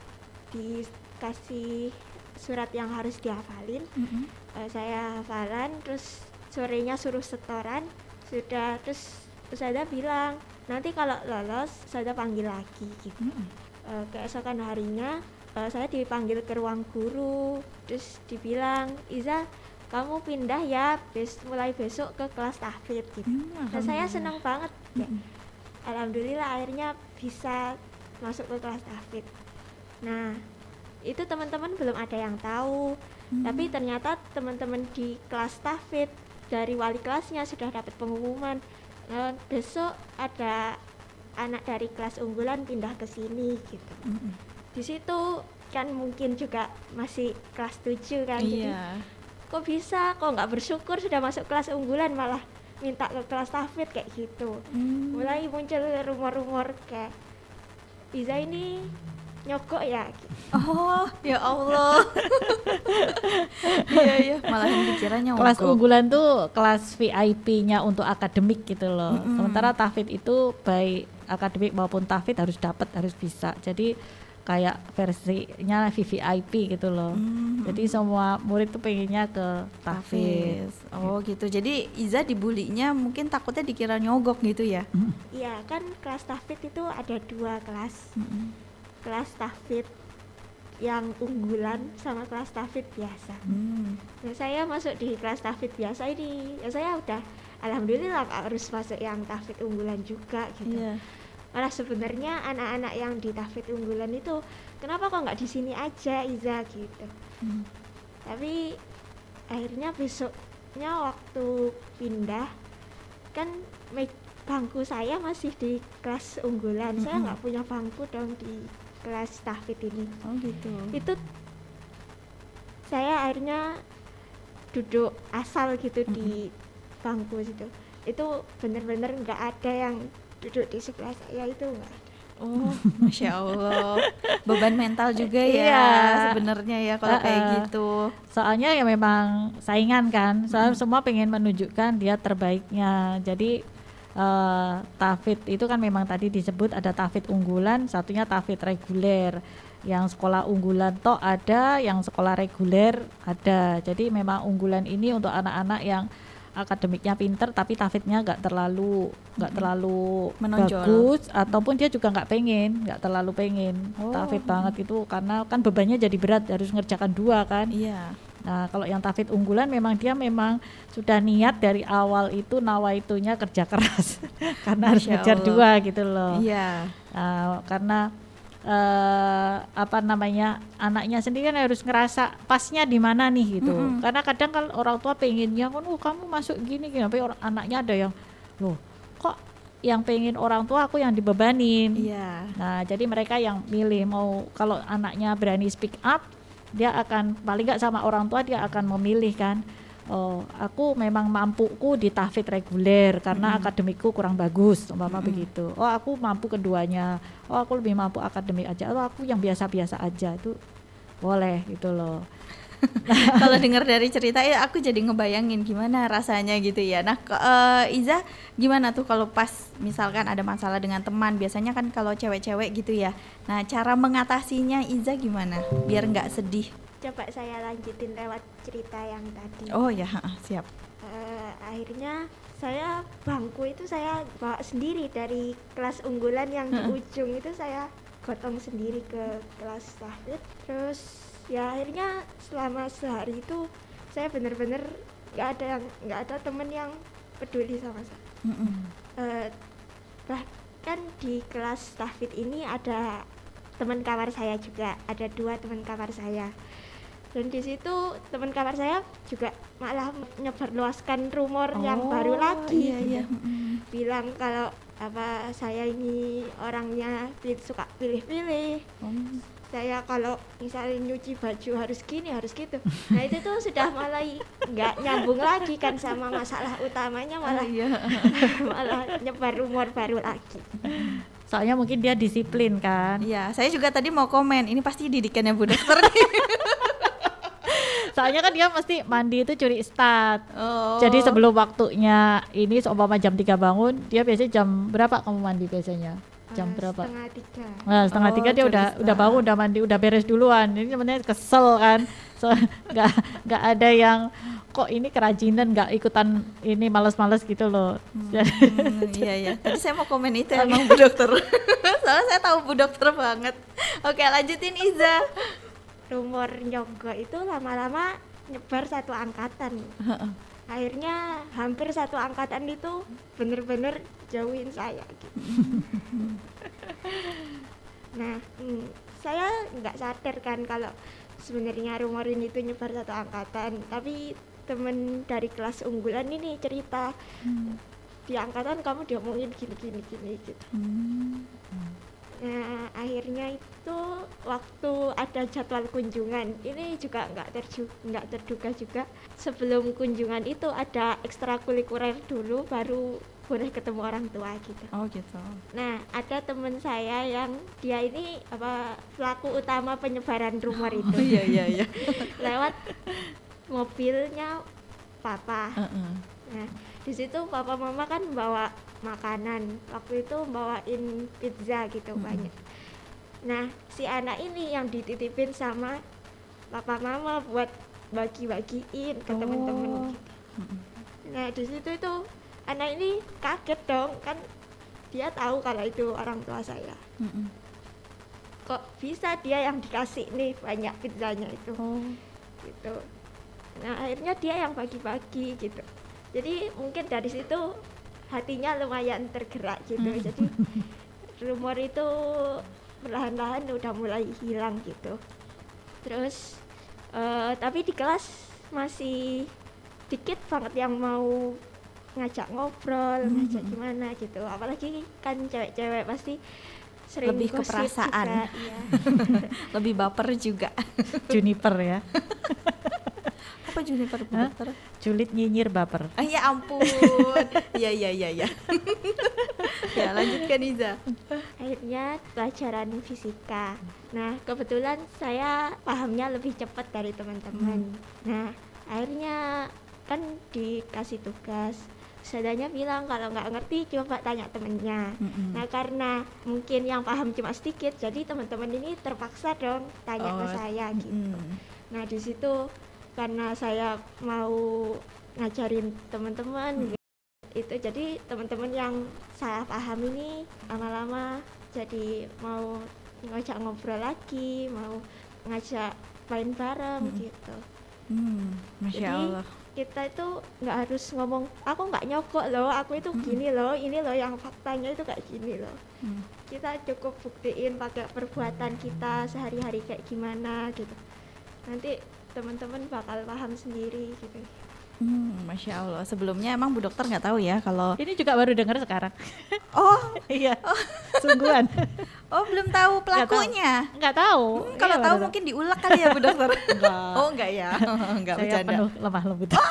Speaker 3: dikasih surat yang harus dihafalin
Speaker 1: Mm-mm.
Speaker 3: Eh, saya hafalan terus sorenya suruh setoran sudah terus Ustazah bilang nanti kalau lolos Ustazah panggil lagi gitu
Speaker 1: Mm-mm.
Speaker 3: Eh, keesokan harinya eh, saya dipanggil ke ruang guru terus dibilang Iza kamu pindah ya bes mulai besok ke kelas tahfidz gitu
Speaker 1: Mm,
Speaker 3: dan saya senang banget ya. Alhamdulillah akhirnya bisa masuk ke kelas tahfidz nah itu teman-teman belum ada yang tahu
Speaker 1: Mm.
Speaker 3: tapi ternyata teman-teman di kelas tahfidz dari wali kelasnya sudah dapat pengumuman "Eh, besok ada anak dari kelas unggulan pindah ke sini gitu
Speaker 1: Mm-mm.
Speaker 3: di situ kan mungkin juga masih kelas 7 kan jadi
Speaker 1: Iya.
Speaker 3: kok bisa kok nggak bersyukur sudah masuk kelas unggulan malah minta ke kelas tahfidz kayak gitu
Speaker 1: Mm.
Speaker 3: mulai muncul rumor-rumor kayak Iza ini nyogok ya
Speaker 1: Oh, ya Allah. Iya, iya, malahan dikiranya
Speaker 2: kelas
Speaker 1: mogok.
Speaker 2: unggulan tuh kelas VIP-nya untuk akademik gitu loh. Sementara tahfidz itu baik akademik maupun tahfidz harus dapat, harus bisa. Jadi kayak versinya VVIP gitu loh.
Speaker 1: Hmm,
Speaker 2: Jadi semua murid tuh pengennya ke tahfidz.
Speaker 1: Hafiz. Oh gitu. Jadi Iza dibulinya mungkin takutnya dikira nyogok gitu ya.
Speaker 3: iya kan kelas tahfidz itu ada dua kelas
Speaker 1: Mm-mm.
Speaker 3: Kelas tahfidz yang unggulan sama kelas tahfidz biasa
Speaker 1: Hmm.
Speaker 3: Nah, saya masuk di kelas tahfidz biasa ini ya saya udah alhamdulillah harus masuk yang tahfidz unggulan juga gitu
Speaker 1: Iya.
Speaker 3: malah sebenarnya anak-anak yang di tahfidz unggulan itu kenapa kok nggak di sini aja Iza gitu
Speaker 1: Hmm.
Speaker 3: tapi akhirnya besoknya waktu pindah kan bangku saya masih di kelas unggulan saya
Speaker 1: Mm-mm.
Speaker 3: nggak punya bangku dong di kelas tahfidz ini
Speaker 1: Oh gitu.
Speaker 3: itu saya akhirnya duduk asal gitu di bangku situ itu bener-bener nggak ada yang duduk di sebelah saya itu nggak ada
Speaker 1: Oh, masya Allah. Beban mental juga ya
Speaker 2: Iya.
Speaker 1: sebenarnya ya kalau kayak
Speaker 2: Uh-uh.
Speaker 1: gitu.
Speaker 2: Soalnya ya memang saingan kan. Soalnya semua pengen menunjukkan dia terbaiknya. Jadi eh tahfidz itu kan memang tadi disebut ada tahfidz unggulan, satunya tahfidz reguler. Yang sekolah unggulan toh ada, yang sekolah reguler ada. Jadi memang unggulan ini untuk anak-anak yang akademiknya pinter tapi tahfidznya nggak terlalu nggak terlalu
Speaker 1: Menonjol.
Speaker 2: bagus ataupun dia juga nggak pengen nggak terlalu pengen
Speaker 1: Oh.
Speaker 2: tahfidz banget itu karena kan bebannya jadi berat harus ngerjakan dua kan
Speaker 1: Iya.
Speaker 2: Nah, kalau yang tahfidz unggulan memang dia memang sudah niat dari awal itu nawaitunya kerja keras karena harus
Speaker 1: Masya
Speaker 2: ngejar
Speaker 1: Allah.
Speaker 2: dua gitu loh.
Speaker 1: Iya.
Speaker 2: Nah, karena eh, apa namanya anaknya sendiri kan harus ngerasa pasnya di mana nih gitu.
Speaker 1: Mm-mm.
Speaker 2: Karena kadang kalau orang tua pengennya kan, oh kamu masuk gini gini, tapi orang anaknya ada yang, loh kok yang pengen orang tua aku yang dibebanin.
Speaker 1: Iya.
Speaker 2: Nah, jadi mereka yang milih mau kalau anaknya berani speak up, dia akan paling nggak sama orang tua dia akan memilih kan. Oh, aku memang mampuku di tahfidz reguler karena akademikku kurang bagus, umpama begitu. Oh, aku mampu keduanya. Oh, aku lebih mampu akademik aja. Oh, aku yang biasa-biasa aja itu boleh gitu loh.
Speaker 1: kalau dengar dari cerita ya aku jadi ngebayangin gimana rasanya gitu ya. Nah, ke- eh, Iza gimana tuh kalau pas misalkan ada masalah dengan teman? Biasanya kan kalau cewek-cewek gitu ya. Nah, cara mengatasinya Iza gimana? Biar nggak sedih.
Speaker 3: coba saya lanjutin lewat cerita yang tadi
Speaker 1: Oh ya, siap.
Speaker 3: Eh, akhirnya saya bangku itu saya bawa sendiri dari kelas unggulan yang di ujung itu saya gotong sendiri ke kelas tahfidz terus ya akhirnya selama sehari itu saya bener-bener nggak ada yang nggak ada temen yang peduli sama saya
Speaker 1: Mm-mm.
Speaker 3: Eh, bahkan di kelas tahfidz ini ada teman kamar saya juga ada dua teman kamar saya dan di situ teman kamar saya juga malah menyebarluaskan rumor yang baru
Speaker 1: Oh,
Speaker 3: lagi
Speaker 1: Iya, iya.
Speaker 3: Bilang kalau apa saya ini orangnya suka pilih-pilih
Speaker 1: Oh.
Speaker 3: Saya kalau misalnya nyuci baju harus gini harus gitu nah itu tuh sudah mulai nggak nyambung lagi kan sama masalah utamanya
Speaker 1: Oh,
Speaker 3: malah
Speaker 1: iya.
Speaker 3: malah nyebar rumor baru lagi
Speaker 2: Soalnya mungkin dia disiplin kan.
Speaker 1: Iya, saya juga tadi mau komen. Ini pasti didikannya Bu Dokter nih.
Speaker 2: Soalnya kan dia mesti mandi itu curi start.
Speaker 1: Oh.
Speaker 2: Jadi sebelum waktunya ini seumpama jam 3 bangun, dia biasanya jam berapa kamu mandi biasanya? Jam berapa?
Speaker 3: setengah tiga
Speaker 2: Nah, setengah
Speaker 1: Oh,
Speaker 2: tiga dia udah
Speaker 1: start.
Speaker 2: udah bangun, udah mandi, udah beres duluan. Ini sebenarnya kesel kan. So nggak nggak ada yang kok ini kerajinan nggak ikutan ini males-males gitu loh. Jadi-
Speaker 1: Hmm, iya iya. Tadi saya mau komen itu emang Bu Dokter. Soalnya saya tahu Bu Dokter banget. Oke, lanjutin Iza.
Speaker 3: rumor nyogok itu lama-lama nyebar satu angkatan akhirnya hampir satu angkatan itu bener-bener jauhin saya gitu. nah hmm, saya nggak sadar kan kalau sebenarnya rumor ini tuh nyebar satu angkatan tapi temen dari kelas unggulan ini cerita di angkatan kamu diomongin gini gini gini gitu Nah, akhirnya itu waktu ada jadwal kunjungan, ini juga nggak terju nggak terduga juga. Sebelum kunjungan itu ada ekstrakurikuler dulu, baru boleh ketemu orang tua gitu
Speaker 1: Oh gitu.
Speaker 3: nah ada temen saya yang dia ini apa pelaku utama penyebaran rumor itu
Speaker 1: iya iya iya.
Speaker 3: lewat mobilnya papa
Speaker 1: Heeh.
Speaker 3: Nah, di situ papa mama kan bawa makanan. Waktu itu bawain pizza gitu
Speaker 1: Mm-mm.
Speaker 3: banyak. Nah, si anak ini yang dititipin sama papa mama buat bagi-bagiin ke temen-temen
Speaker 1: Oh.
Speaker 3: gitu.
Speaker 1: Mm-mm.
Speaker 3: Nah, di situ itu anak ini kaget dong kan dia tahu kalau itu orang tua saya.
Speaker 1: Mm-mm.
Speaker 3: Kok bisa dia yang dikasih nih banyak pizzanya itu
Speaker 1: Oh.
Speaker 3: gitu. Nah akhirnya dia yang bagi-bagi gitu. Jadi mungkin dari situ hatinya lumayan tergerak gitu.
Speaker 1: Hmm.
Speaker 3: Jadi rumor itu perlahan-lahan udah mulai hilang gitu. Terus eh, tapi di kelas masih dikit banget yang mau ngajak ngobrol,
Speaker 1: Hmm.
Speaker 3: ngajak gimana gitu. Apalagi kan cewek-cewek pasti sering
Speaker 1: Lebih ke
Speaker 3: gosip
Speaker 1: perasaan.
Speaker 3: juga, iya.
Speaker 1: Lebih baper juga.
Speaker 2: Juniper ya.
Speaker 1: Apa Juniper Bu dokter?
Speaker 2: Julit nyinyir baper.
Speaker 1: Ah, ya ampun. Iya iya iya iya. ya lanjutkan Iza.
Speaker 3: akhirnya pelajaran fisika. Nah, kebetulan saya pahamnya lebih cepat dari teman-teman. Nah, akhirnya kan dikasih tugas. Sadanya bilang kalau nggak ngerti coba tanya temennya.
Speaker 1: Mm-mm.
Speaker 3: Nah, karena mungkin yang paham cuma sedikit, jadi teman-teman ini terpaksa dong tanya ke
Speaker 1: Oh,
Speaker 3: saya gitu.
Speaker 1: Mm-mm.
Speaker 3: Nah, di situ karena saya mau ngajarin teman-teman itu jadi teman-teman yang salah paham ini lama-lama jadi mau ngajak ngobrol lagi, mau ngajak main bareng
Speaker 1: Mm-mm.
Speaker 3: gitu.
Speaker 1: Hmm, Masya
Speaker 3: Jadi,
Speaker 1: Allah.
Speaker 3: Kita itu nggak harus ngomong, aku nggak nyogok loh, aku itu gini loh, ini loh yang faktanya itu kayak gini loh.
Speaker 1: Hmm.
Speaker 3: Kita cukup buktiin pakai perbuatan kita sehari-hari kayak gimana gitu. Nanti teman-teman bakal paham sendiri gitu.
Speaker 1: Hmm, Masya Allah. Sebelumnya emang Bu Dokter nggak tahu ya kalau
Speaker 2: Ini juga baru dengar sekarang.
Speaker 1: oh
Speaker 2: Iya. Sungguhan.
Speaker 1: oh belum tahu pelakunya.
Speaker 2: Enggak tahu.
Speaker 1: Hmm, kalau
Speaker 2: Iya,
Speaker 1: tahu mungkin diulek kali ya Bu Dokter.
Speaker 2: Enggak.
Speaker 1: oh enggak ya. enggak
Speaker 2: Saya
Speaker 1: bercanda.
Speaker 2: penuh lemah lembut.
Speaker 1: Oh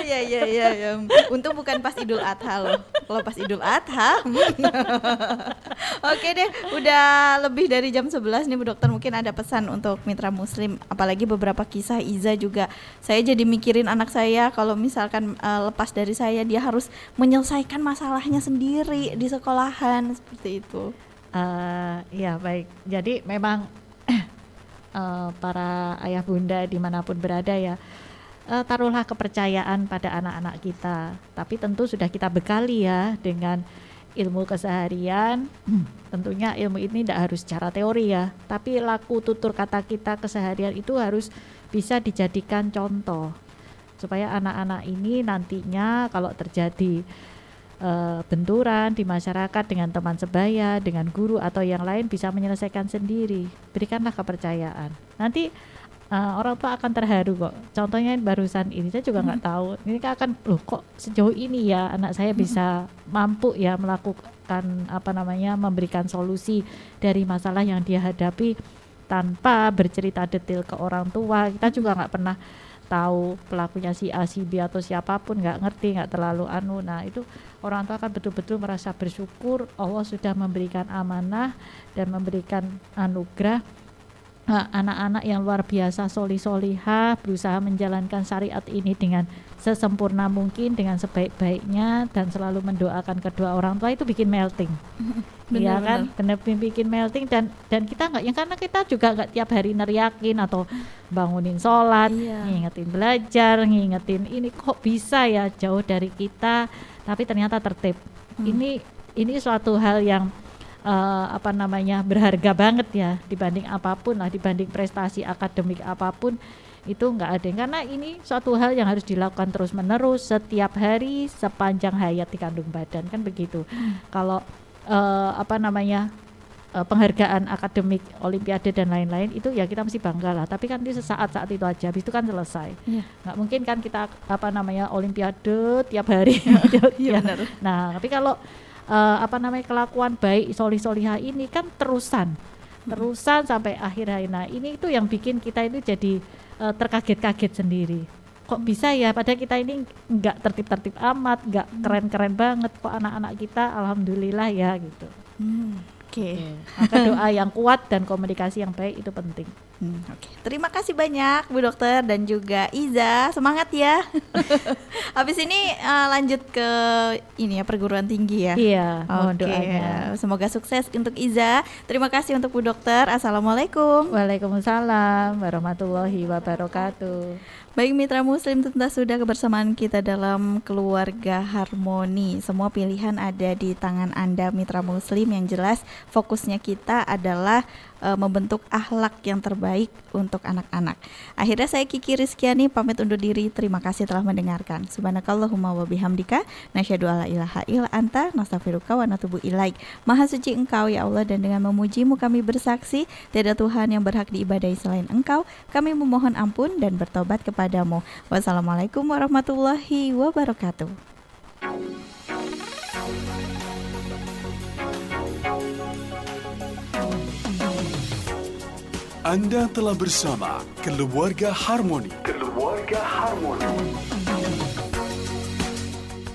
Speaker 1: iya iya iya iya. Untung bukan pas Idul Adha loh. Kalau pas Idul Adha. hmm. Oke deh, udah lebih dari jam 11 nih Bu Dokter mungkin ada pesan untuk mitra muslim apalagi beberapa kisah Iza juga. Saya jadi mikirin anak saya kalau misalkan eh, lepas dari saya dia harus menyelesaikan masalahnya sendiri di sekolahan seperti itu.
Speaker 2: Eh, ya baik. Jadi memang eh, para ayah bunda di mana pun berada ya, eh, taruhlah kepercayaan pada anak-anak kita. Tapi tentu sudah kita bekali ya dengan ilmu keseharian. Tentunya ilmu ini tidak harus secara teori ya, tapi laku tutur kata kita keseharian itu harus bisa dijadikan contoh supaya anak-anak ini nantinya kalau terjadi eh, benturan di masyarakat dengan teman sebaya, dengan guru atau yang lain bisa menyelesaikan sendiri. Berikanlah kepercayaan. Nanti eh, orang tua akan terharu kok. Contohnya barusan ini saya juga nggak tahu. Ini kan akan loh kok sejauh ini ya anak saya bisa mampu ya melakukan apa namanya memberikan solusi dari masalah yang dia hadapi tanpa bercerita detail ke orang tua. Kita juga nggak pernah tahu pelakunya si A, si B atau siapa pun nggak ngerti nggak terlalu anu nah itu orang tua akan betul-betul merasa bersyukur Allah sudah memberikan amanah dan memberikan anugerah anak-anak yang luar biasa soli solihah berusaha menjalankan syariat ini dengan sesempurna mungkin dengan sebaik-baiknya dan selalu mendoakan kedua orang tua itu bikin melting Iya kan benar bikin melting dan dan kita nggak yang karena kita juga nggak tiap hari neriakin atau bangunin sholat
Speaker 1: Iya.
Speaker 2: ngingetin belajar ngingetin ini kok bisa ya jauh dari kita tapi ternyata tertib
Speaker 1: Hmm.
Speaker 2: ini ini suatu hal yang eh, apa namanya berharga banget ya dibanding apa pun lah dibanding prestasi akademik apa pun itu nggak ada karena ini suatu hal yang harus dilakukan terus menerus setiap hari sepanjang hayat di kandung badan kan begitu kalau eh, apa namanya eh, penghargaan akademik olimpiade dan lain-lain itu ya kita mesti bangga lah tapi kan itu sesaat saat itu aja habis itu kan selesai
Speaker 1: Iya.
Speaker 2: nggak mungkin kan kita apa namanya olimpiade tiap hari
Speaker 1: Iya
Speaker 2: Ya.
Speaker 1: benar.
Speaker 2: nah tapi kalau eh, apa namanya kelakuan baik solih solihah ini kan terusan. Terusan sampai akhir hayat nah ini itu yang bikin kita itu jadi eh, terkaget-kaget sendiri. Kok bisa ya? Padahal kita ini nggak tertib-tertib amat nggak keren-keren banget. Kok anak-anak kita alhamdulillah ya gitu.
Speaker 1: Hmm, Oke.
Speaker 2: maka doa yang kuat dan komunikasi yang baik itu penting
Speaker 1: Hmm, Oke, terima kasih banyak Bu Dokter dan juga Iza. Semangat ya. Habis ini eh, lanjut ke ini ya perguruan tinggi ya.
Speaker 2: iya
Speaker 1: Oke,
Speaker 2: doanya
Speaker 1: semoga sukses untuk Iza. Terima kasih untuk Bu Dokter. Assalamualaikum.
Speaker 2: Waalaikumsalam warahmatullahi wabarakatuh
Speaker 1: Baik mitra muslim tentu sudah kebersamaan kita dalam keluarga harmoni. Semua pilihan ada di tangan Anda mitra muslim. Yang jelas fokusnya kita adalah eh, membentuk akhlak yang terbaik untuk anak-anak. Akhirnya saya Kiki Rizkyani pamit undur diri. Terima kasih telah mendengarkan. Subhanakallahumma wa bihamdika Nasyadu ala ilaha illa anta Nastafiruka wa natubu ilaik. Maha suci engkau ya Allah dan dengan memujimu kami bersaksi Tiada Tuhan yang berhak diibadahi selain engkau. Kami memohon ampun dan bertobat kepadamu. Wassalamualaikum warahmatullahi wabarakatuh
Speaker 4: Anda telah bersama Keluarga Harmoni. Keluarga Harmoni.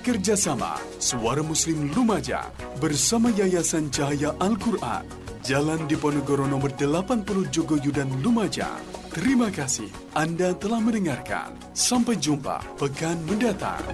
Speaker 4: Kerjasama Suara Muslim Lumajang bersama Yayasan Cahaya Al-Quran. Jalan Diponegoro nomor 80 Jogoyudan Lumajang. Terima kasih Anda telah mendengarkan. Sampai jumpa pekan mendatang.